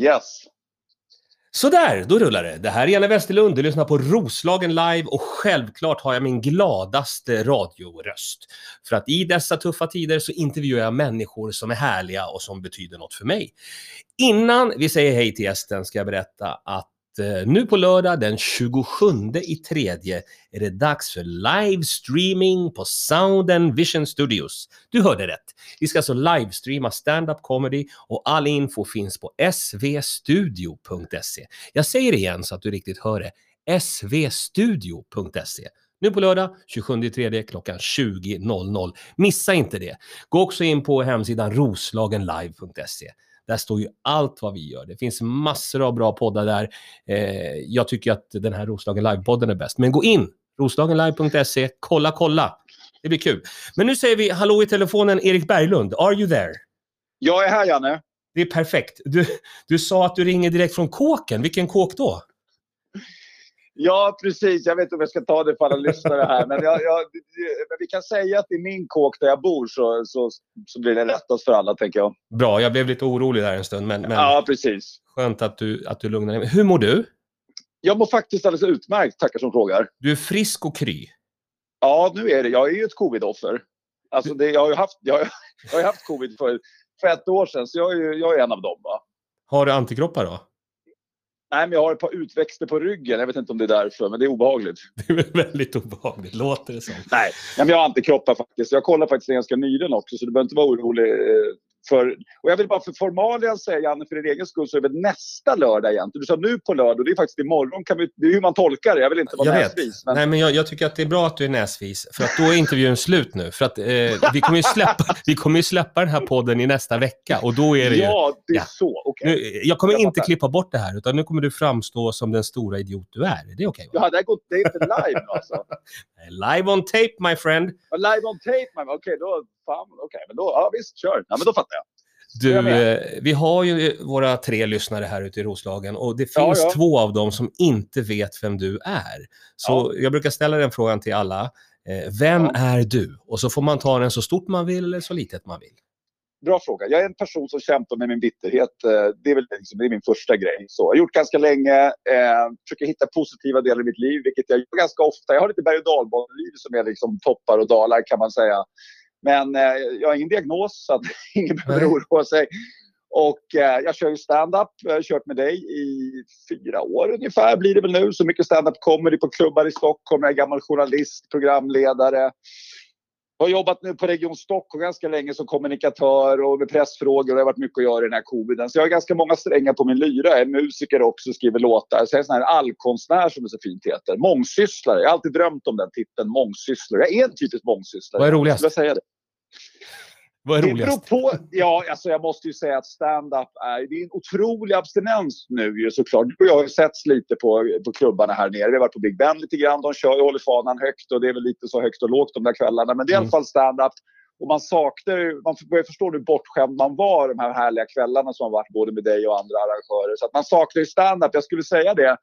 Yes. Sådär, då rullar det. Det här är Janne Westerlund, du lyssnar på Roslagen live och självklart har jag min gladaste radioröst. För att i dessa tuffa tider så intervjuar jag människor som är härliga och som betyder något för mig. Innan vi säger hej till gästen ska jag berätta att Eh, nu på lördag den 27 i tredje är det dags för livestreaming på Sound and Vision Studios. Du hörde rätt. Vi ska alltså livestreama stand-up comedy och all info finns på svstudio.se. Jag säger det igen så att du riktigt hör det. svstudio.se. Nu på lördag 27.3 klockan 20.00. Missa inte det. Gå också in på hemsidan roslagenlive.se. Där står ju allt vad vi gör. Det finns massor av bra poddar där. Eh, jag tycker att den här Roslagen Live-podden är bäst. Men gå in, roslagenlive.se, kolla, kolla. Det blir kul. Men nu säger vi hallå i telefonen, Erik Berglund. Are you there? Jag är här, Janne. Det är perfekt. Du, du sa att du ringer direkt från kåken. Vilken kåk då? Ja, precis. Jag vet inte om jag ska ta det för alla lyssnare här. Men, jag, jag, men vi kan säga att i min kåk där jag bor så, så, så blir det lättast för alla, tänker jag. Bra, jag blev lite orolig där en stund. Men, men Ja, precis. skönt att du, att du lugnar dig. Hur mår du? Jag mår faktiskt alldeles utmärkt, tackar som frågar. Du är frisk och kry. Ja, nu är det. Jag är ju ett covid-offer. Alltså, det, jag, har ju haft, jag, har- jag har haft covid för, för ett år sedan, så jag är, jag är en av dem. Va? Har du antikroppar då? Nej, men jag har ett par utväxter på ryggen. Jag vet inte om det är därför, men det är obehagligt. Det är väldigt obehagligt, låter det som. Nej, men jag har antikroppar faktiskt. Jag kollade faktiskt ganska nyligen också, så du behöver inte vara orolig. För, och jag vill bara för formalian säga, Janne, för din egen skull, så är det väl nästa lördag egentligen. Du sa nu på lördag, och det är faktiskt imorgon. Kan vi, det är hur man tolkar det. Jag vill inte vara Jag näsvis. Men... Nej, men jag, jag tycker att det är bra att du är näsvis, för att då är intervjun slut nu. För att eh, vi, kommer ju släppa, vi kommer ju släppa den här podden i nästa vecka och då är det ju... Ja, det är Ja. så. Okej. Nu, jag kommer Jag inte klippa bort det här, utan nu kommer du framstå som den stora idiot du är. Det är okej? va? Ja, det, har gått, det är inte live alltså. Live on tape, my friend. Live on tape, man. Okej, då... Fan, okej, men då... Ja, visst, kör. Ja, men då fattar jag. Du, eh, vi har ju våra tre lyssnare här ute i Roslagen och det Ja, finns ja. två av dem som inte vet vem du är. Så jag brukar ställa den frågan till alla. Eh, vem Ja. är du? Och så får man ta den så stort man vill eller så litet man vill. Bra fråga. Jag är en person som kämpar med min bitterhet. Eh, Det är, väl liksom, det är min första grej. Så, jag har gjort ganska länge. Eh, försöker hitta positiva delar i mitt liv, vilket jag gör ganska ofta. Jag har lite berg och dalbaneliv som är liksom toppar och dalar kan man säga. Men eh, jag har ingen diagnos så att ingen behöver oroa sig. Och eh, jag kör ju stand-up. Jag har kört med dig i fyra år ungefär blir det väl nu. Så mycket stand-up comedy på klubbar i Stockholm. Jag är gammal journalist, programledare. Jag har jobbat nu på Region Stockholm ganska länge som kommunikatör och med pressfrågor och det har varit mycket att göra i den här coviden. Så jag har ganska många strängar på min lyra. Jag är musiker också, skriver låtar. Så jag är en sån här allkonstnär som det så fint heter. Mångsysslare. Jag har alltid drömt om den titeln, mångsysslare. Jag är en typisk mångsysslare. Vad är roligast? Jag säga det? Vad är Det roligast? på. Ja, alltså jag måste ju säga att stand-up är, det är en otrolig abstinens nu ju såklart. Du och jag har ju setts lite på, på klubbarna här nere. Vi har varit på Big Ben lite grann. De kör ju håller fanan högt och det är väl lite så högt och lågt de där kvällarna. Men det är i alla Mm. fall stand-up. Och man saknar ju, man börjar förstå hur bortskämd man var de här härliga kvällarna som har varit både med dig och andra arrangörer. Så att man saknar ju stand-up. Jag skulle säga det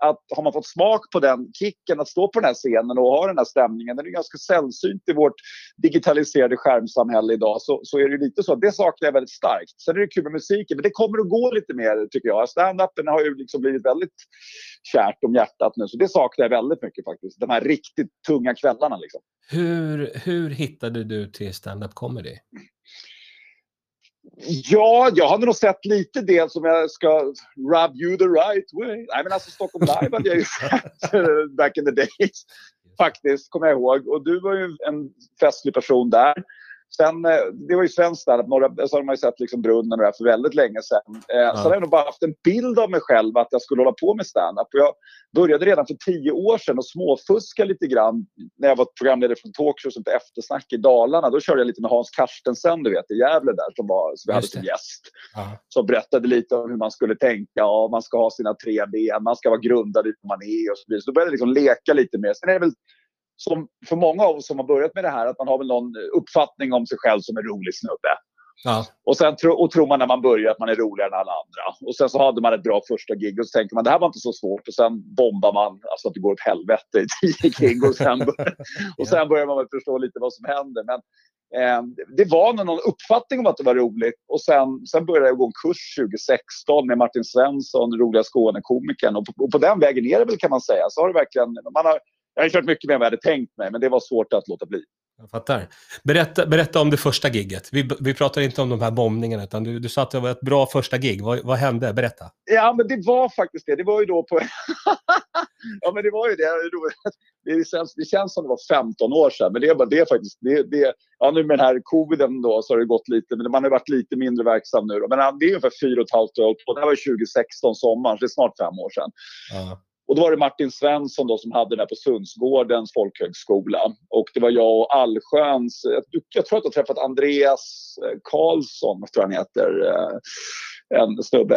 att har man fått smak på den kicken att stå på den här scenen och ha den här stämningen, den är ganska sällsynt i vårt digitaliserade skärmsamhälle idag, så, så är det lite så att det saknar jag väldigt starkt. Sen är det kul med musiken, men det kommer att gå lite mer tycker jag. Standupen har ju liksom blivit väldigt kärt om hjärtat nu, så det saknar jag väldigt mycket faktiskt. De här riktigt tunga kvällarna liksom. Hur, hur hittade du till stand-up comedy? Ja, jag hade nog sett lite del som jag ska rub you the right way. Nej, men alltså Stockholm Live hade jag ju sett back in the days. Faktiskt, kommer jag ihåg. Och du var ju en festlig person där. Sen, eh, det var ju svenskt där. Några, så har man ju sett liksom Brunnen och det här för väldigt länge sedan. Eh, Sen har jag nog bara haft en bild av mig själv att jag skulle hålla på med stand-up. Jag började redan för tio år sedan och småfuska lite grann när jag var programledare för en talkshow som Eftersnack i Dalarna. Då körde jag lite med Hans Karstensen, du vet, i Gävle där, som, var, som vi hade som gäst Ja. som berättade lite om hur man skulle tänka. Och man ska ha sina tre ben, man ska vara grundad i vad man är och så vidare. Så då började jag liksom leka lite mer. Sen är det väl som för många av oss som har börjat med det här att man har väl någon uppfattning om sig själv som en rolig snubbe. Ja. Och sen tro, och tror man när man börjar att man är roligare än alla andra. Och sen så hade man ett bra första gig och så tänker man det här var inte så svårt. Och sen bombar man, alltså att det går åt helvete i tio gig. Och sen, bör, och sen börjar man väl förstå lite vad som händer. Men Eh, det var någon uppfattning om att det var roligt. Och sen, sen började jag gå en kurs 2016 med Martin Svensson, roliga Skånekomikern. Och och på den vägen är det väl kan man säga. Så har det verkligen, man har, jag har kört mycket mer än vad jag hade tänkt mig, men det var svårt att låta bli. Jag fattar. Berätta, berätta om det första gigget. Vi, vi pratar inte om de här bombningarna, utan du, du sa att det var ett bra första gig. Vad, vad hände? Berätta. Ja, men det var faktiskt det. Det var ju då på... ja, men det var ju det. Det känns, det känns som det var 15 år sedan, men det är, bara, det faktiskt... Det, det, ja, nu med den här coviden då så har det gått lite, men man har varit lite mindre verksam nu. Då. Men det är ungefär fyra och ett halvt år. Och det här var 2016 sommaren, så det är snart fem år sedan. Ja. Och då var det Martin Svensson då som hade det på Sundsgårdens folkhögskola. Och det var jag och Allsköns, jag tror att jag träffat Andreas eh, Karlsson, tror han heter. Eh, en snubbe.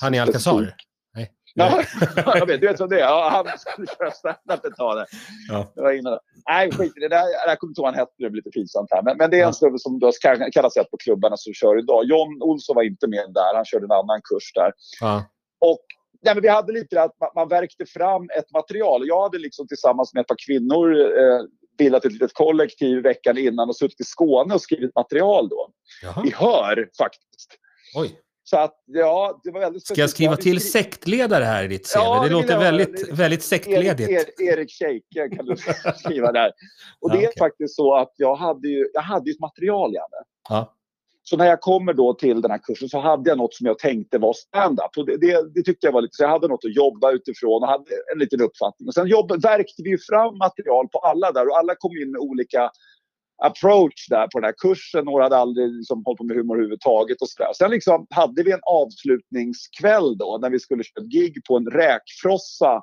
Han är Alcazar? Nej. Ja, jag vet, du vet vem det är? Ja, han skulle köra standup ett tag. Ja. Jag var inne Nej, skit i det. Där, jag kommer inte ihåg vad han hette, det blir lite pinsamt här. Men, men det är en snubbe som då kallas ett på klubbarna som kör idag. John Olsson var inte med där, han körde en annan kurs där. Ja. Och nej, men vi hade lite att man, man verkte fram ett material. Jag hade liksom tillsammans med ett par kvinnor eh, bildat ett litet kollektiv veckan innan och suttit i Skåne och skrivit material då. Jaha. I Hör faktiskt. Oj. Så att, ja, det var väldigt Ska jag skriva till sektledare här i ditt CV? Ja, det, det låter väldigt, väldigt sektledigt. Erik, Erik Scheike kan du skriva där. Och det ja, är okay. faktiskt så att jag hade ju, jag hade ett material, Janne. Ja. Så när jag kommer då till den här kursen så hade jag något som jag tänkte var stand-up. Det, det, det, tyckte jag var lite, så jag hade något att jobba utifrån och hade en liten uppfattning. Och sen jobb, verkte vi fram material på alla där och alla kom in med olika approach där på den här kursen. Några hade aldrig liksom hållit på med humor överhuvudtaget och sådär. Sen liksom hade vi en avslutningskväll då när vi skulle köra ett gig på en räkfrossa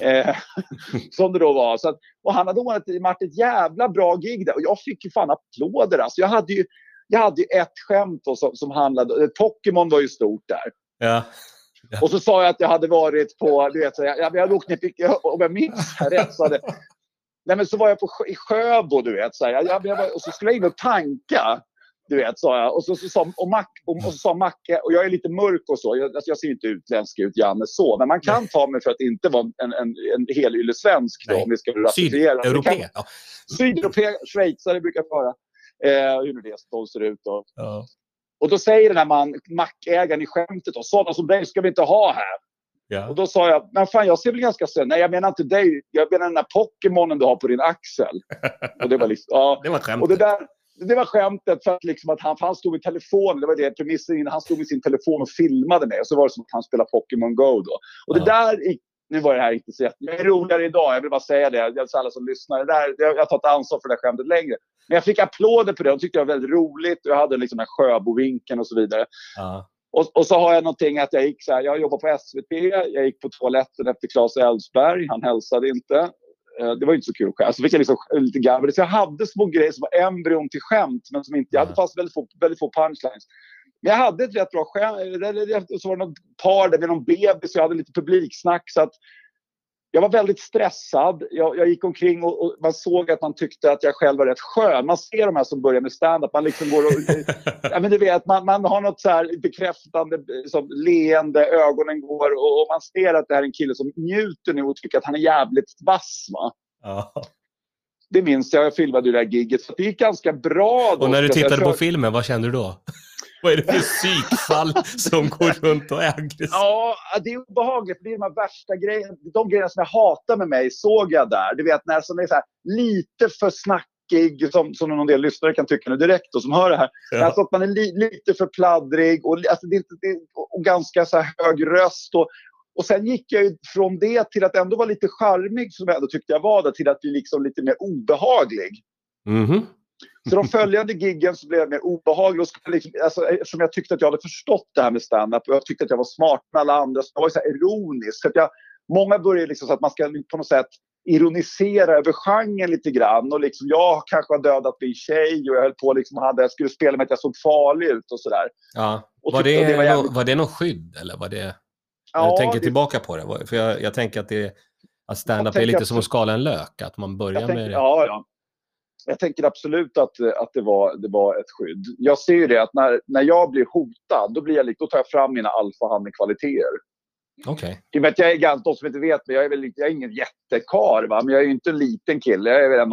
eh, som det då var. Så att, och han hade ordnat ett jävla bra gig där och jag fick ju fan applåder. Alltså jag hade ju jag hade ju ett skämt då, som, som handlade... Eh, Pokémon var ju stort där. Ja. Ja. Och så sa jag att jag hade varit på, du vet, jag, jag, hade åkt ner, om jag minns här rätt så hade, Nej men så var jag på, i Sjöbo du vet. Så jag, jag, jag var, och så skulle jag in och tanka. Du vet, sa jag. Och så, så, så, och, Mac, och, och så sa Macke, och jag är lite mörk och så. Jag, alltså jag ser inte utländsk ut, Janne, så. Men man kan Nej. ta mig för att inte vara en, en, en helylle svensk då, om vi ska rasifierade. Sydeuropé. Ja. Sydeuropé, schweizare brukar jag vara eh, hur det de ser ut. Och, ja. och då säger den här man, mackägaren i skämtet, och, sådana som dig ska vi inte ha här. Ja. Och då sa jag, men fan jag ser väl ganska söt Nej jag menar inte dig, jag menar den där Pokémonen du har på din axel. och det var liksom, ja. Det var skämtet. Och det, där, det var skämtet för att, liksom att han, han stod med telefonen, det var det premissen han stod med sin telefon och filmade mig. Och så var det som att han spelade Pokémon Go då. Och ja. det där nu var det här inte så jätte... Jag är roligare idag, jag vill bara säga det. Jag alla som lyssnar. Det där, jag har tagit ansvar för det här skämtet längre. Men jag fick applåder på det. De tyckte det var väldigt roligt. Jag hade liksom den här Sjöbovinkeln och så vidare. Ja. Och, och, så har jag någonting att jag gick så här, jag jobbar på SVT, jag gick på toaletten efter Claes Elfsberg, han hälsade inte. Eh, det var inte så kul själv. Så fick jag liksom lite gabbel. Så jag hade små grejer som var embryon till skämt, men som inte, jag hade fast väldigt få, väldigt få punchlines. Men jag hade ett rätt bra skämt. Så var det något par där med någon bebis, jag hade lite publiksnack. Så att jag var väldigt stressad. Jag, jag gick omkring och, och, man såg att man tyckte att jag själv var rätt skön. Man ser de här som börjar med stand-up. Man liksom går och... ja, men du vet, man, man har något så här bekräftande som leende, ögonen går och, och, man ser att det här är en kille som njuter nu och tycker att han är jävligt vass. Va? Ja. Det minns jag. Jag filmade det där giget. Så det gick ganska bra. Då, och när du tittade på filmen, vad kände du då? Vad är det för psykfall som går runt och är aggressiva? Ja, det är obehagligt. Det är de här värsta grejerna. De grejerna som jag hatar med mig såg jag där. Du vet, när som är så här, lite för snackig, som, som någon del lyssnare kan tycka nu direkt och som hör det här. Ja. Alltså att man är li, lite för pladdrig och, alltså det, det, och ganska så hög röst. Och, och sen gick jag från det till att ändå vara lite charmig, som jag ändå tyckte jag var, det, till att bli liksom lite mer obehaglig. Mm -hmm. Så de följande giggen så blev jag mer obehaglig. Och liksom, alltså, eftersom jag tyckte att jag hade förstått det här med standup och jag tyckte att jag var smart med alla andra. Så jag var så här ironisk. Så att jag, många börjar liksom så att man ska på något sätt ironisera över genren lite grann. Och liksom, jag kanske har dödat min tjej och jag höll på liksom hade, jag skulle spela med att jag såg farlig ut och sådär. Ja. Var, det, det var, jävligt... var det någon skydd eller var det... Ja, jag tänker det... tillbaka på det. För jag, jag tänker att det att stand-up är lite att... som att skala en lök. Att man börjar tänker, med... Ja, ja jag tänker absolut att, att det, var, det var ett skydd. Jag ser ju det att när, när jag blir hotad, då, blir jag, då tar jag fram mina alfahanne-kvaliteter. Okej. I och med att jag är ganska, de som inte vet, men jag är väl jag är ingen jättekar, va? men jag är ju inte en liten kille. Jag är väl en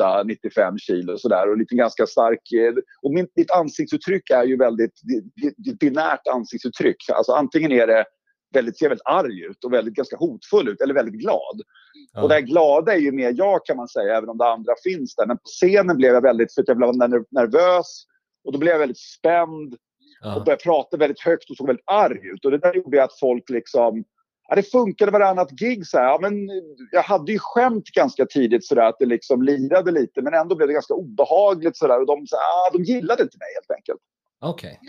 88-95 kilo sådär och lite ganska stark. eh, Och min, mitt ansiktsuttryck är ju väldigt det- det- det binärt ansiktsuttryck. Alltså antingen är det väldigt, ser väldigt arg ut och väldigt ganska hotfull ut eller väldigt glad. Ja. Och det här glada är ju mer jag kan man säga, även om det andra finns där. Men på scenen blev jag väldigt, för att jag blev ner- nervös och då blev jag väldigt spänd och Ja. började prata väldigt högt och såg väldigt arg ut. Och det där gjorde att folk liksom... Ja, det funkade varannat gig. Så här. Ja, men jag hade ju skämt ganska tidigt så där, att det liksom lirade lite. Men ändå blev det ganska obehagligt. Så där, och de, så här, ah, de gillade inte mig helt enkelt. Okej.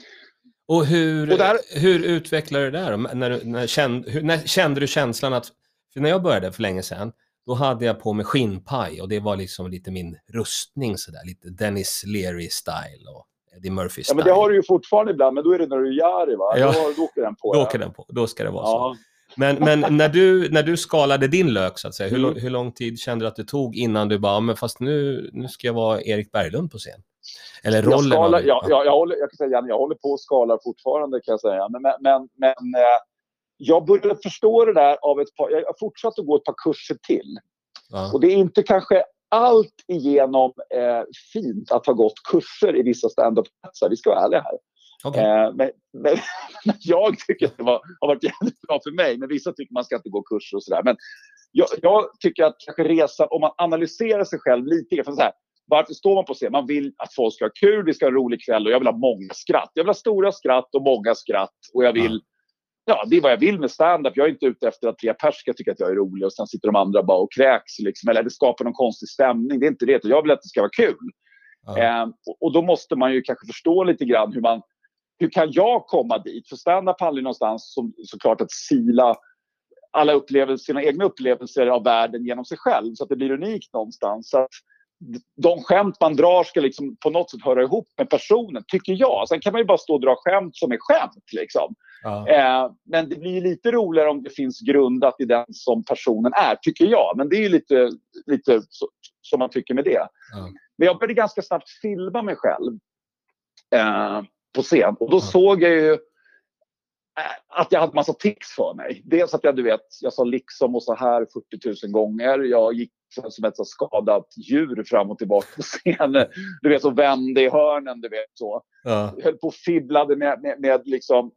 Och hur, Och där- hur utvecklade du det där? När, du- när, kände, hur, när kände du känslan att... För när jag började för länge sedan, då hade jag på mig skinnpaj och det var liksom lite min rustning sådär, lite Dennis Leary-style och Eddie Ja, Murphy-style. men det har du ju fortfarande ibland, men då är det när du är Jari va? Ja. Då, då åker den på. Då ja. åker den på, då ska det vara så. Ja. Men, men när, du, när du skalade din lök, så att säga, hur, Mm. lång- hur lång tid kände du att det tog innan du bara, "Ja, men fast nu, nu ska jag vara Erik Berglund på scen? Eller Jag, rollen? skalar, av- ja, jag, jag, håller, jag, kan säga, jag håller på och skalar fortfarande kan jag säga. Men, men, men, eh, jag började förstå det där av ett par... Jag har fortsatt att gå ett par kurser till. ja. Och det är inte kanske allt igenom eh, fint att ha gått kurser i vissa stand-up-kretsar. Vi ska vara ärliga här. Okej. Eh, men, men, jag tycker att det var, har varit jävligt bra för mig. Men vissa tycker man ska inte gå kurser och sådär. Men jag, jag tycker att kanske resan, om man analyserar sig själv lite för Så här, varför står man på scen? Man vill att folk ska ha kul, vi ska ha en rolig kväll och jag vill ha många skratt. Jag vill ha stora skratt och många skratt. Och jag vill, ja, det är vad jag vill med stand-up. Jag är inte ute efter att tre pers ska tycka att jag är rolig och sen sitter de andra bara och kräks. Liksom, eller det skapar någon konstig stämning. Det är inte det. Jag vill att det ska vara kul. Ja. Eh, och, då måste man ju kanske förstå lite grann hur man... Hur kan jag komma dit? För stand-up handlar ju någonstans som, såklart att sila alla upplevelser, sina egna upplevelser av världen genom sig själv så att det blir unikt någonstans. Så att de skämt man drar ska liksom på något sätt höra ihop med personen, tycker jag. Sen kan man ju bara stå och dra skämt som är skämt. Liksom. Ja. Eh, men det blir lite roligare om det finns grundat i den som personen är, tycker jag. Men det är ju lite, lite så, som man tycker med det. Ja. Men jag började ganska snabbt filma mig själv eh, på scen. Och då såg jag ju att jag hade massa tics för mig. Dels att jag, du vet, jag sa liksom och så här 40 000 gånger. Jag gick som ett så skadat djur fram och tillbaka på scenen. Du vet, och vände i hörnen, du vet så Ja. höll på och fibblade med, med, med liksom,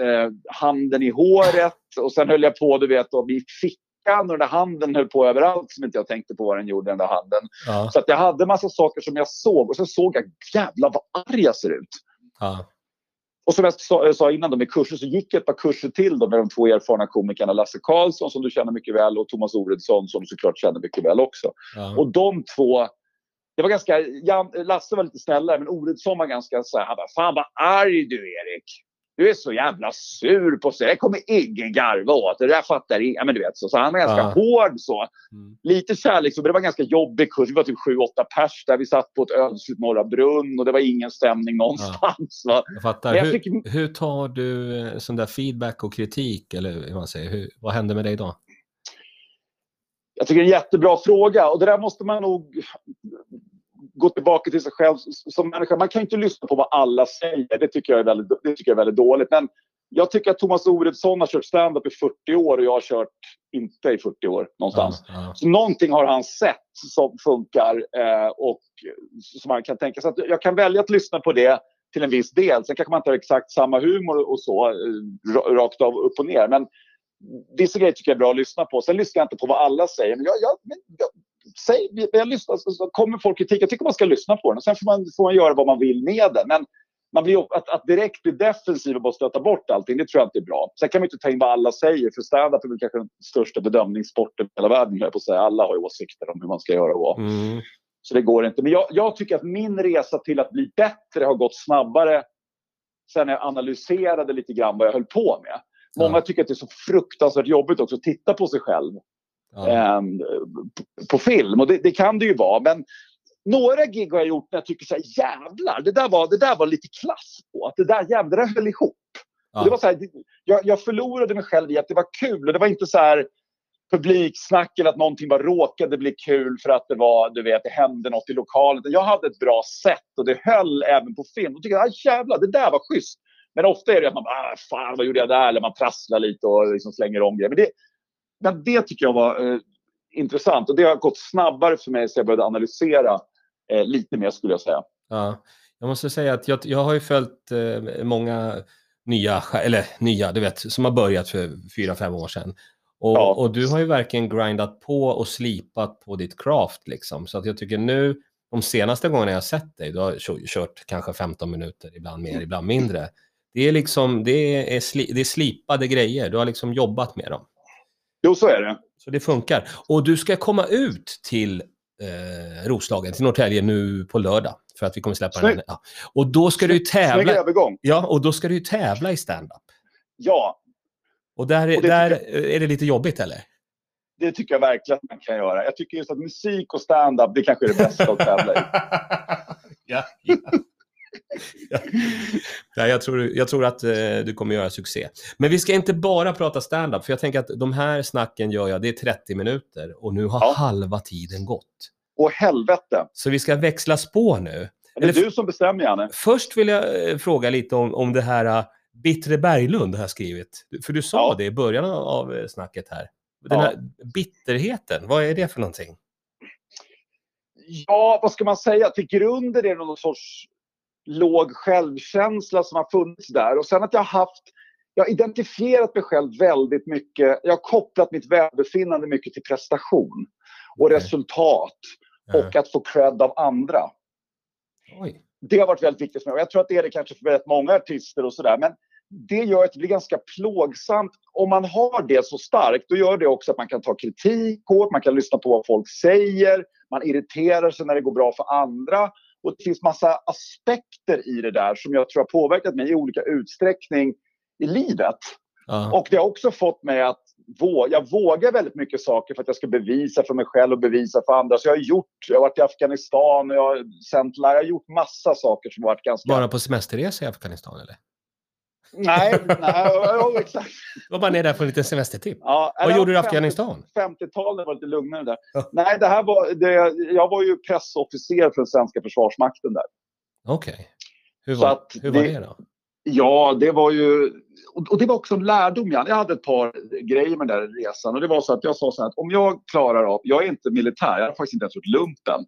eh, handen i håret. Och sen höll jag på du vet, och i fickan. Och den där handen höll på överallt som inte jag tänkte på vad den gjorde, den där handen. Ja. Så att jag hade massa saker som jag såg. Och så såg jag, jävlar vad arg jag ser ut. Ja. Och som jag sa, sa innan då med kurser så gick jag ett par kurser till då med de två erfarna komikerna Lasse Karlsson som du känner mycket väl och Thomas Oredsson som du såklart känner mycket väl också. Ja. Och de två, det var ganska, Lasse var lite snällare men Oredsson var ganska så här, han bara, fan vad arg du Erik. Du är så jävla sur på sig. Det kommer ingen garva åt. Det där fattar ingen. Ja, men du vet så. Så han är ganska Ja. hård så. Mm. Lite kärlek så, men det var en ganska jobbig kurs. Vi var typ 7-8 pers där vi satt på ett ödsligt Norra Brunn och det var ingen stämning någonstans. Va? Jag fattar. Men jag hur, fick- hur tar du eh, sån där feedback och kritik? Eller hur man säger? Hur, vad händer med dig då? Jag tycker det är en jättebra fråga och det där måste man nog gå tillbaka till sig själv som människa. Man kan inte lyssna på vad alla säger. Det tycker jag är väldigt, det tycker jag är väldigt dåligt. Men jag tycker att Thomas Oredsson har kört stand-up i 40 år och jag har kört inte i 40 år någonstans. Ja, ja. Så någonting har han sett som funkar eh, och som man kan tänka sig. att Jag kan välja att lyssna på det till en viss del. Sen kanske man inte har exakt samma humor och så eh, ra- rakt av upp och ner. Men vissa grejer tycker jag är bra att lyssna på. Sen lyssnar jag inte på vad alla säger. Men jag, jag, men jag, säg, jag lyssnar, så, så kommer folk kritik. Jag tycker man ska lyssna på den. Sen får man, får man göra vad man vill med den. Men man blir, att, att direkt bli defensiv och bara stöta bort allting, det tror jag inte är bra. Sen kan man inte ta in vad alla säger, för stand-up är väl kanske den största bedömningssporten i hela världen. Jag på att säga. Alla har ju åsikter om hur man ska göra och. Mm. Så det går inte. Men jag, jag tycker att min resa till att bli bättre har gått snabbare sen jag analyserade lite grann vad jag höll på med. Många tycker att det är så fruktansvärt jobbigt också att titta på sig själv Ja. p- på film. Och det, det kan det ju vara. Men några gig har jag gjort när jag tycker så här, jävlar, det där var, det där var lite klass på. Att det där jävlar, höll ihop. Ja. Det var så här, jag, jag förlorade mig själv i att det var kul. Och det var inte så här publiksnack eller att någonting bara råkade bli kul för att det var, du vet, det hände något i lokalen. Jag hade ett bra sätt och det höll även på film. Då tyckte jag, ah, jävlar, det där var schysst. Men ofta är det att man bara, ah, fan vad gjorde jag där? Eller man trasslar lite och liksom slänger om grejer. Men det, men det tycker jag var eh, intressant och det har gått snabbare för mig så jag började analysera eh, lite mer skulle jag säga. Ja, jag måste säga att jag, jag har ju följt eh, många nya, eller nya, du vet, som har börjat för fyra, fem år sedan. Och, ja. och, du har ju verkligen grindat på och slipat på ditt craft liksom. Så att jag tycker nu, de senaste gångerna jag har sett dig, du har kört kanske 15 minuter, ibland mer, ibland mindre. Det är liksom, det är, sli, det är slipade grejer, du har liksom jobbat med dem. Jo, så är det. Så det funkar. Och du ska komma ut till eh, Roslagen, till Norrtälje nu på lördag. För att vi kommer släppa Snygg. den. Ja. Och då ska du ju tävla. övergång. Ja, och då ska du tävla i stand-up. Ja. Och där, och där jag... är det lite jobbigt eller? Det tycker jag verkligen att man kan göra. Jag tycker just att musik och stand-up, det kanske är det bästa att tävla i. ja, ja. Ja, jag, tror, jag tror att eh, du kommer göra succé. Men vi ska inte bara prata stand-up, för jag tänker att de här snacken gör jag, det är 30 minuter och nu har ja. halva tiden gått. Åh helvete! Så vi ska växla spår nu. Är det Eller, du som bestämmer, Janne? Först vill jag eh, fråga lite om, om det här uh, Bittre Berglund har skrivit. För du sa ja. det i början av uh, snacket här. Den ja. här bitterheten, vad är det för någonting? Ja, vad ska man säga? Till grunden är det någon sorts låg självkänsla som har funnits där. Och sen att jag har haft jag har identifierat mig själv väldigt mycket. Jag har kopplat mitt välbefinnande mycket till prestation och okay. resultat och att få cred av andra. Oj. Det har varit väldigt viktigt för mig och jag tror att det är det kanske för väldigt många artister och sådär. Men det gör att det blir ganska plågsamt. Om man har det så starkt, då gör det också att man kan ta kritik hårt, man kan lyssna på vad folk säger, man irriterar sig när det går bra för andra. Och det finns massa aspekter i det där som jag tror har påverkat mig i olika utsträckning i livet. Uh. Och det har också fått mig att våga, jag vågar väldigt mycket saker för att jag ska bevisa för mig själv och bevisa för andra. Så jag har gjort, jag har varit i Afghanistan, jag har sänt jag har gjort massa saker som har varit ganska... Bara på semesterresa i Afghanistan eller? Nej, nej ja, exakt. Var bara nere där för en liten semestertipp. Ja, Vad gjorde du i Afghanistan? 50-talet var lite lugnare där. Ja. Nej, det här var, det, jag var ju pressofficer för den svenska försvarsmakten där. Okej. Okay. Hur, var, hur var det, det då? Ja, det var ju... Och det var också en lärdom. Jag hade ett par grejer med den där resan. Och det var så att jag sa så här att om jag klarar av... Jag är inte militär, jag har faktiskt inte ens gjort lumpen.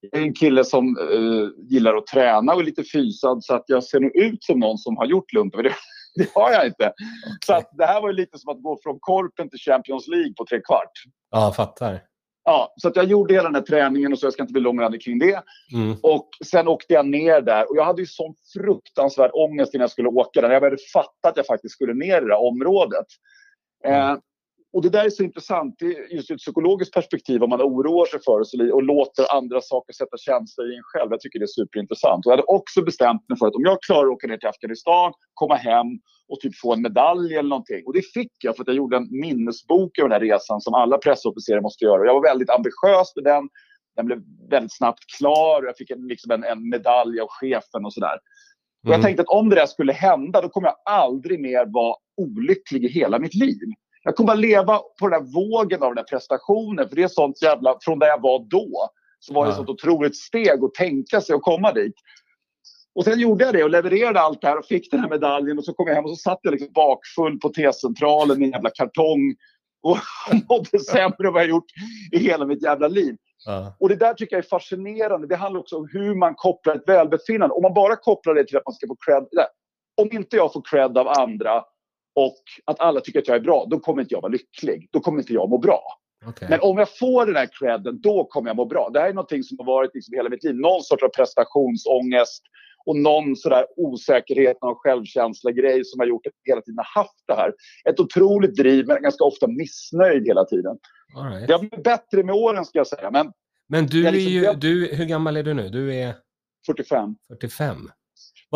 Jag är en kille som uh, gillar att träna och är lite fysad så att jag ser nog ut som någon som har gjort lumpen. Det, det har jag inte. Okay. Så att det här var ju lite som att gå från Korpen till Champions League på tre kvart. Ja, fattar. Ja, så att jag gjorde hela den här träningen och så jag ska inte bli långrandig kring det. Mm. Och sen åkte jag ner där och jag hade ju sån fruktansvärd ångest innan jag skulle åka där. Jag började fatta att jag faktiskt skulle ner i det här området. Mm. Eh, och det där är så intressant, just ur ett psykologiskt perspektiv, om man oroar sig för och, och låter andra saker sätta känslor i en själv. Jag tycker det är superintressant. Och jag hade också bestämt mig för att om jag klarar att åka ner till Afghanistan, komma hem och typ få en medalj eller någonting. Och det fick jag för att jag gjorde en minnesbok över den här resan som alla pressofficerare måste göra. Och jag var väldigt ambitiös med den. Den blev väldigt snabbt klar och jag fick en, liksom en, en medalj av chefen och sådär. Och jag mm. tänkte att om det där skulle hända, då kommer jag aldrig mer vara olycklig i hela mitt liv. Jag kommer att leva på den här vågen av den här prestationen. För det är sånt jävla... Från där jag var då så var det ett sånt otroligt steg att tänka sig att komma dit. Och sen gjorde jag det och levererade allt det här och fick den här medaljen. Och så kom jag hem och så satt jag liksom bakfull på T-centralen i en jävla kartong. Och mådde sämre än vad jag gjort i hela mitt jävla liv. Ja. Och det där tycker jag är fascinerande. Det handlar också om hur man kopplar ett välbefinnande. Om man bara kopplar det till att man ska få cred. Om inte jag får cred av andra och att alla tycker att jag är bra, då kommer inte jag vara lycklig. Då kommer inte jag må bra. Okay. Men om jag får den här credden, då kommer jag må bra. Det här är någonting som har varit liksom hela mitt liv. Någon sorts av prestationsångest och någon sådär osäkerhet och självkänsla-grej som har gjort att jag hela tiden har haft det här. Ett otroligt driv, men ganska ofta missnöjd hela tiden. Right. Det har blivit bättre med åren ska jag säga. Men, men du är liksom, ju, du, hur gammal är du nu? Du är? 45. 45.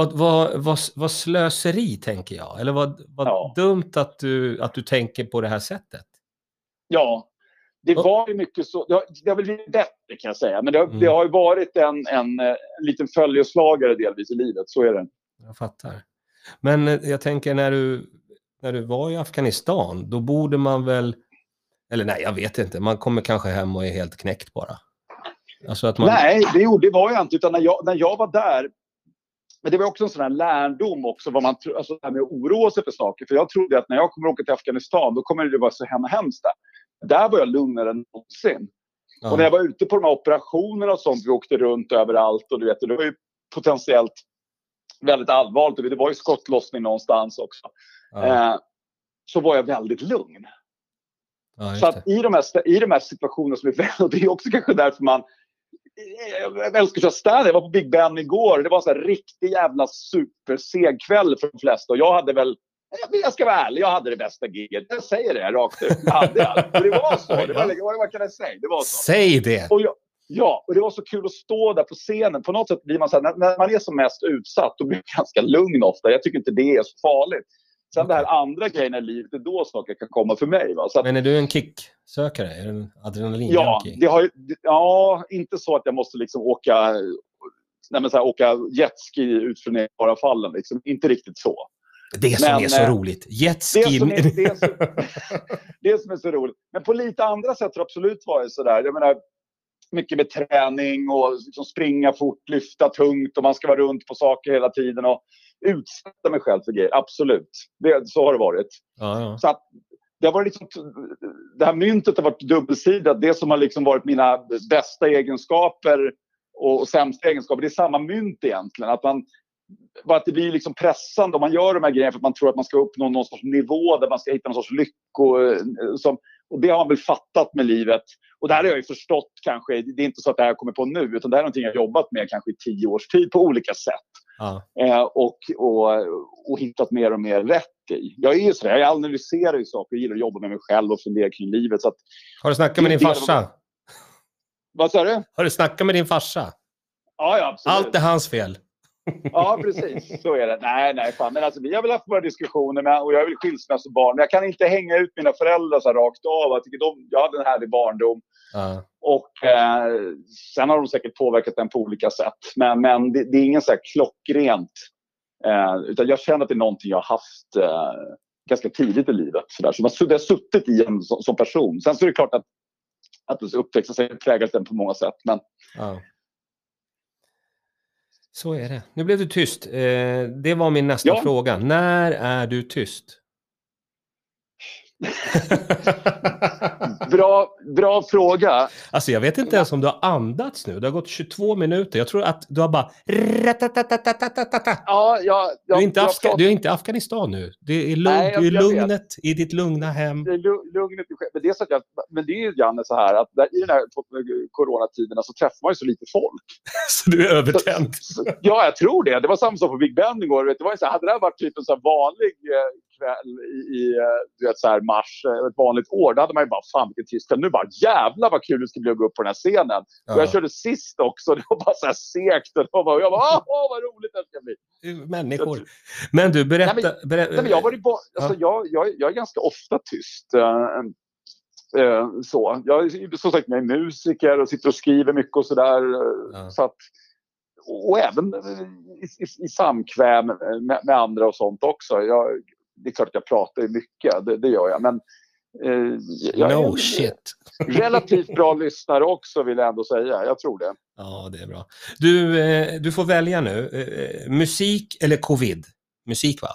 Vad, vad, vad, vad slöseri, tänker jag. Eller vad, vad ja. dumt att du, att du tänker på det här sättet. Ja, det var ju mycket så. Det har, det har väl blivit bättre kan jag säga. Men det har, mm. det har ju varit en, en, en liten följeslagare delvis i livet. Så är det. Jag fattar. Men eh, jag tänker när du, när du var i Afghanistan, då borde man väl... Eller nej, jag vet inte. Man kommer kanske hem och är helt knäckt bara. Alltså man... Nej, det, det var jag inte. Utan när jag, när jag var där men det var också en sån här lärdom också, vad man, alltså det här med att oroa sig för saker. För jag trodde att när jag kommer åka till Afghanistan, då kommer det vara så hemma hemskt där. Där var jag lugnare än någonsin. Ja. Och när jag var ute på de här operationerna och sånt, vi åkte runt överallt och du vet, det var ju potentiellt väldigt allvarligt. Det var ju skottlossning någonstans också. ja. Eh, så var jag väldigt lugn. ja, Så att i de här, i de här situationerna som är väl, och det är också kanske därför man jag älskar att köra Jag var på Big Ben igår. Det var en sån riktig jävla superseg kväll för de flesta. Och jag hade väl, jag- ska vara ärlig, jag hade det bästa giget. Jag säger det rakt ut. Jag hade det. Var så. Det var, vad kan jag säga? Det var så. Säg det! Och jag, ja, och det var så kul att stå där på scenen. På något sätt blir man så här, när, när man är som mest utsatt, då blir man ganska lugn ofta. Jag tycker inte det är så farligt. Sen det här andra grejerna i livet, det är då saker kan komma för mig. Va? Så att, Men är du en kicksökare? Är du en ja, adrenalinjunkie? det har det- ja, inte så att jag måste liksom åka, nej men så här, åka jetski ut för nedbara fallen. Liksom. Inte riktigt så. Det som Men, är så eh, roligt. Det Jetski. som, är, det, som, det som är så roligt. Men på lite andra sätt har det absolut varit sådär. Jag menar, mycket med träning och liksom springa fort, lyfta tungt och man ska vara runt på saker hela tiden och utsätta mig själv för grejer. Absolut. Det, så har det varit. Ja, ja. Så att det, har varit liksom, det här myntet har varit dubbelsidat. Det som har liksom varit mina bästa egenskaper och, och sämsta egenskaper, det är samma mynt egentligen. Att man, bara att det blir liksom pressande om man gör de här grejerna för att man tror att man ska uppnå någon sorts nivå där man ska hitta någon sorts lycko. eh, Som, och det har man väl fattat med livet. Och det här har jag ju förstått kanske. Det är inte så att det här kommer på nu, utan det här är någonting jag har jobbat med kanske i tio års tid på olika sätt. ja. Eh, och, och, och hittat mer och mer rätt i. Jag är ju sådär, jag analyserar ju saker, jag gillar att jobba med mig själv och fundera kring livet. Så att, Har du snackat med din farsa? vad sa du? Har du snackat med din farsa? Ja, ja, absolut. Allt är hans fel. Ja, precis. Så är det. Nej, nej, fan. Men alltså, vi har väl haft våra diskussioner med, och jag är väl skilsmässobarn. Men jag kan inte hänga ut mina föräldrar så här rakt av. Jag, tycker de, jag hade en härlig barndom. Ja. Och eh, sen har de säkert påverkat den på olika sätt. Men, men det, det är ingen så här klockrent. Eh, utan jag känner att det är någonting jag har haft eh, ganska tidigt i livet. Så, där. så man, det har suttit i en som, som person. Sen så är det klart att, att uppväxten präglat den på många sätt. Men Ja. Så är det. Nu blev du tyst. Eh, det var min nästa Ja. fråga. När är du tyst? bra, bra fråga. Alltså jag vet inte ens om du har andats nu. Det har gått 22 minuter. Jag tror att du har bara... Ja, ja, du, är inte Afga... du är inte Afghanistan nu. Det är lugn, Nej, du är lugnet vet. i ditt lugna hem. Det är lugnet men det är, så att jag, men det är ju Janne så här att där, i den här coronatiderna så träffar man ju så lite folk. så du är övertänd? Så, så, ja, jag tror det. Det var samma sak på Big Ben igår. Vet du, det var så här, hade det här varit typ en så vanlig eh, kväll i, eh, du vet, så här mars, eh, ett vanligt år, då hade man ju bara fan vilken tyst. Nu bara jävlar vad kul det ska bli att gå upp på den här scenen. Och jag Ja. körde sist också. Det var bara så här segt. Och var, jag bara, åh, vad roligt det ska bli. Människor. Men du, berätta... Nej, berä- Nej, men jag, varit ba- alltså, jag, jag, jag är ganska ofta tyst. eh, så. Jag är som sagt jag är musiker och sitter och skriver mycket och sådär. Ja. Så att, och även i, i, i samkväm med, med andra och sånt också. Jag, det är klart att jag pratar ju mycket, det, det gör jag. Men eh, jag No shit. relativt bra lyssnare också vill jag ändå säga. Jag tror det. Ja, det är bra. Du, eh, du får välja nu. Eh, musik eller covid? Musik, va?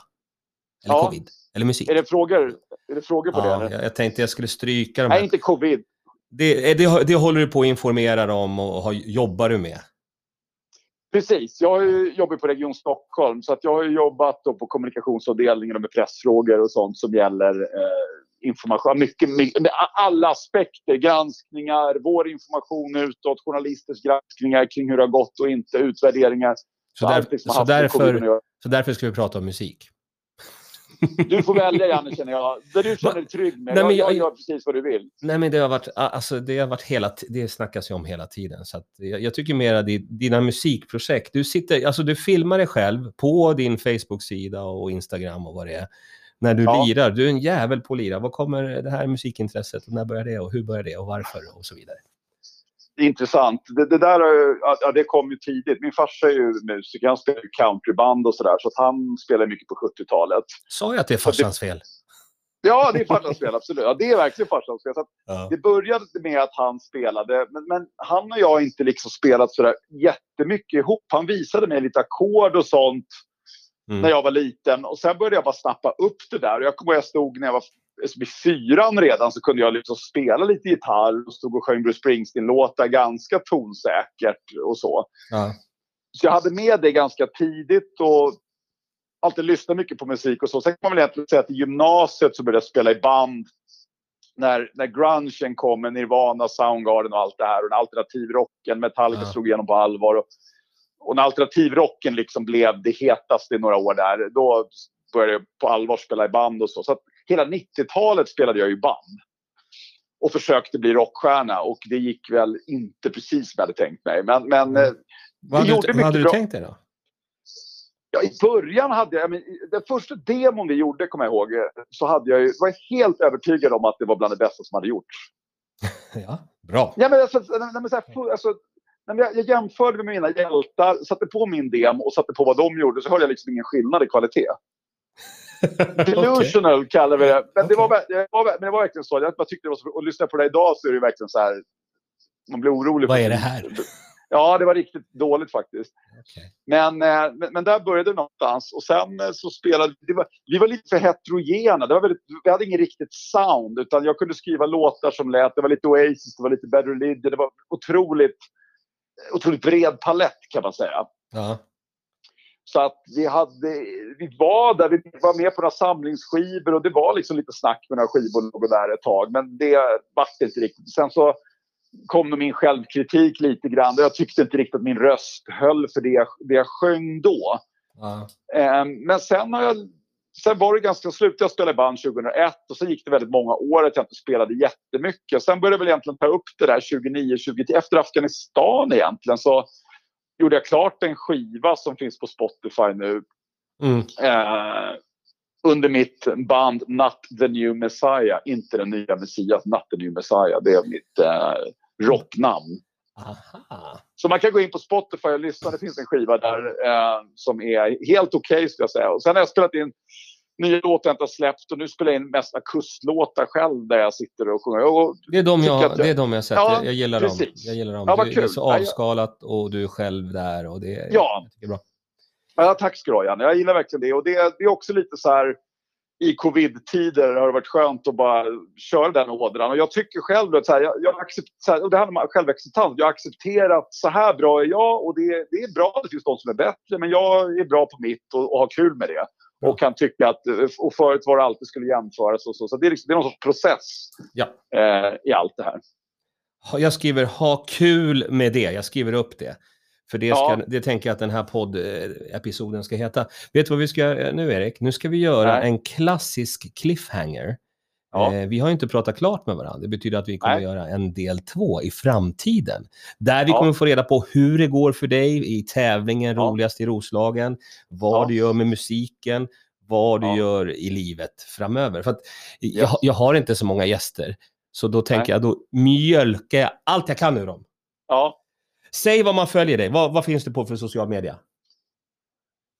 Eller Ja. covid? Eller musik? Är det frågor, är det frågor på det? Ja, eller? jag, jag tänkte jag skulle stryka de Nej, här. inte covid. Det, eh, det, det håller du på att informera om och har, jobbar du med? Precis. Jag jobbat på Region Stockholm så att jag har jobbat på kommunikationsavdelningen och med pressfrågor och sånt som gäller eh, information. Mycket, mycket, alla aspekter, granskningar, vår information utåt, journalisters granskningar kring hur det har gått och inte, utvärderingar. Så, där, så, därför, så därför ska vi prata om musik. Du får välja Janne känner jag. Där du känner dig trygg med. Nej, men jag, jag gör precis vad du vill. Nej, men det har varit, alltså, det har varit hela, det snackas ju om hela tiden. Så jag, jag tycker mer att di- dina musikprojekt, du sitter, alltså du filmar dig själv på din Facebook-sida och Instagram och vad det är. När du Ja. lirar, du är en jävel på att lira. Vad kommer det här musikintresset, och när börjar det och hur börjar det och varför och så vidare. Intressant. Det, det där ja, det kom ju tidigt. Min farsa är ju musiker. Han spelar ju countryband och sådär. Så att han spelar mycket på 70-talet. Sa jag att det är farsans fel? Ja, det är farsans fel, absolut. Ja, det är verkligen farsans fel. Så Ja. det började med att han spelade, men, men han och jag har inte liksom spelat sådär jättemycket ihop. Han visade mig lite ackord och sånt Mm. när jag var liten. Och sen började jag bara snappa upp det där. Och jag kommer jag stod när jag var vid fyran redan så kunde jag liksom spela lite gitarr och stod och sjöng Bruce Springsteen-låtar ganska tonsäkert och så. Ja. Så jag hade med det ganska tidigt och alltid lyssnat mycket på musik och så. Sen kan man väl egentligen säga att i gymnasiet så började jag spela i band. När, när grungen kom med Nirvana, Soundgarden och allt det här. Och när alternativrocken, Metallica Ja. slog igenom på allvar. Och, och när alternativrocken liksom blev det hetaste i några år där. Då började jag på allvar spela i band och så. Så hela 90-talet spelade jag i band. Och försökte bli rockstjärna. Och det gick väl inte precis som jag hade tänkt mig. Men, men Mm. eh, Vad hade, gjorde du, vad hade du tänkt dig då? Ja, I början hade jag, men den första demon vi gjorde, kommer jag ihåg, eh, så hade jag ju, var jag helt övertygad om att det var bland det bästa som hade gjorts. Ja, bra. Ja, men alltså, nej, men så här, alltså, nej, jag, jag jämförde med mina hjältar, satte på min demo och satte på vad de gjorde, så hörde jag liksom ingen skillnad i kvalitet. Delusional kallar vi det. Men, det var, det var, men det var verkligen så. Jag bara tyckte det var så, och lyssna på det idag så är det verkligen så här, man blir orolig. Vad är det här? Ja, det var riktigt dåligt faktiskt. Okej. Men, eh, men, men där började det någonstans. Och sen eh, så spelade var, vi var lite för heterogena. Det var väldigt, vi hade ingen riktigt sound. Utan jag kunde skriva låtar som lät. Det var lite Oasis, det var lite Bad Religion. Det var otroligt, otroligt bred palett kan man säga. Ja. Så att vi hade, vi var där, vi var med på några samlingsskivor och det var liksom lite snack med några skivbolag och där ett tag. Men det vart inte riktigt. Sen så kom min självkritik lite grann. Jag tyckte inte riktigt att min röst höll för det, jag- det jag sjöng då. Eh, Men sen har jag... Sen var det ganska slut. Jag spelade band 2001 och sen gick det väldigt många år att jag inte spelade jättemycket. Sen började jag väl egentligen ta upp det där 29, 20, efter Afghanistan egentligen så gjorde jag klart en skiva som finns på Spotify nu Mm. eh, under mitt band Not the New Messiah. Inte den nya Messias, Not the New Messiah. Det är mitt eh, rocknamn. Aha. Så man kan gå in på Spotify och lyssna. Det finns en skiva där eh, som är helt okej skulle jag säga. Och sen har jag spelat in nya låtar jag inte har släppt och nu spelar jag in mest akustlåtar själv där jag sitter och sjunger. Och, Det är de jag, jag- det är de jag sett. Ja, jag, jag gillar dem. Jag gillar dem. Ja, det, det är så Ja, avskalat och du är själv där och det, Ja. jag tycker det är bra. ja, tack ska du ha Janne. Jag gillar verkligen det. Och det, det är också lite så här i covid-tider har det varit skönt att bara köra den ådran. Och jag tycker själv att så här, jag, jag accept, så här, och det handlar om självacceptans. Jag har accepterat så här bra är jag och det, det är bra att det finns de som är bättre men jag är bra på mitt och, och har kul med det. Och kan tycka att, och förut var det alltid skulle jämföras och så. Så det är, liksom, det är någon sorts process Ja. eh, i allt det här. Jag skriver ha kul med det. Jag skriver upp det. För det, ska, Ja. det tänker jag att den här poddepisoden ska heta. Vet du vad vi ska göra nu, Erik? Nu ska vi göra Nej. en klassisk cliffhanger. Ja. Eh, vi har ju inte pratat klart med varandra. Det betyder att vi kommer Nej. göra en del två i framtiden. Där vi Ja. kommer få reda på hur det går för dig i tävlingen Ja. Roligast i Roslagen, vad du gör med musiken, vad du gör i livet framöver. För att jag, Ja. jag har inte så många gäster. Så då tänker Nej. jag, då mjölkar jag allt jag kan ur dem. Ja. Säg vad man följer dig. Vad, vad finns det på för social media?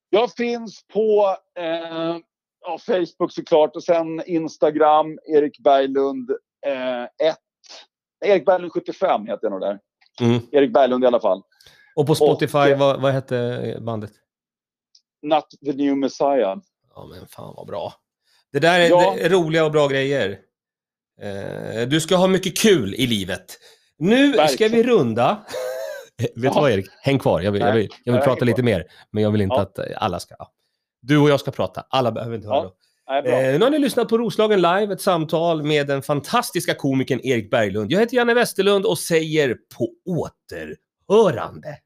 Jag finns på eh, ja, Facebook såklart och sen Instagram, Erik Berglund 1. Erik Berglund 75 heter jag nog där. Mm. Erik Berglund i alla fall. Och på Spotify, Och, eh, vad, vad hette bandet? Not the new Messiah. Ja, men fan vad bra. Det där är, Ja. det är roliga och bra grejer. Eh, du ska ha mycket kul i livet. Nu ska Verkligen. vi runda. Vet du vad Erik? Häng kvar. Jag vill, jag vill, jag vill jag prata lite mer. Men jag vill inte Ja. att eh, alla ska... Du och jag ska prata. Alla behöver inte höra. Ja. Eh, nu har ni lyssnat på Roslagen live, ett samtal med den fantastiska komikern Erik Berglund. Jag heter Janne Westerlund och säger på återhörande.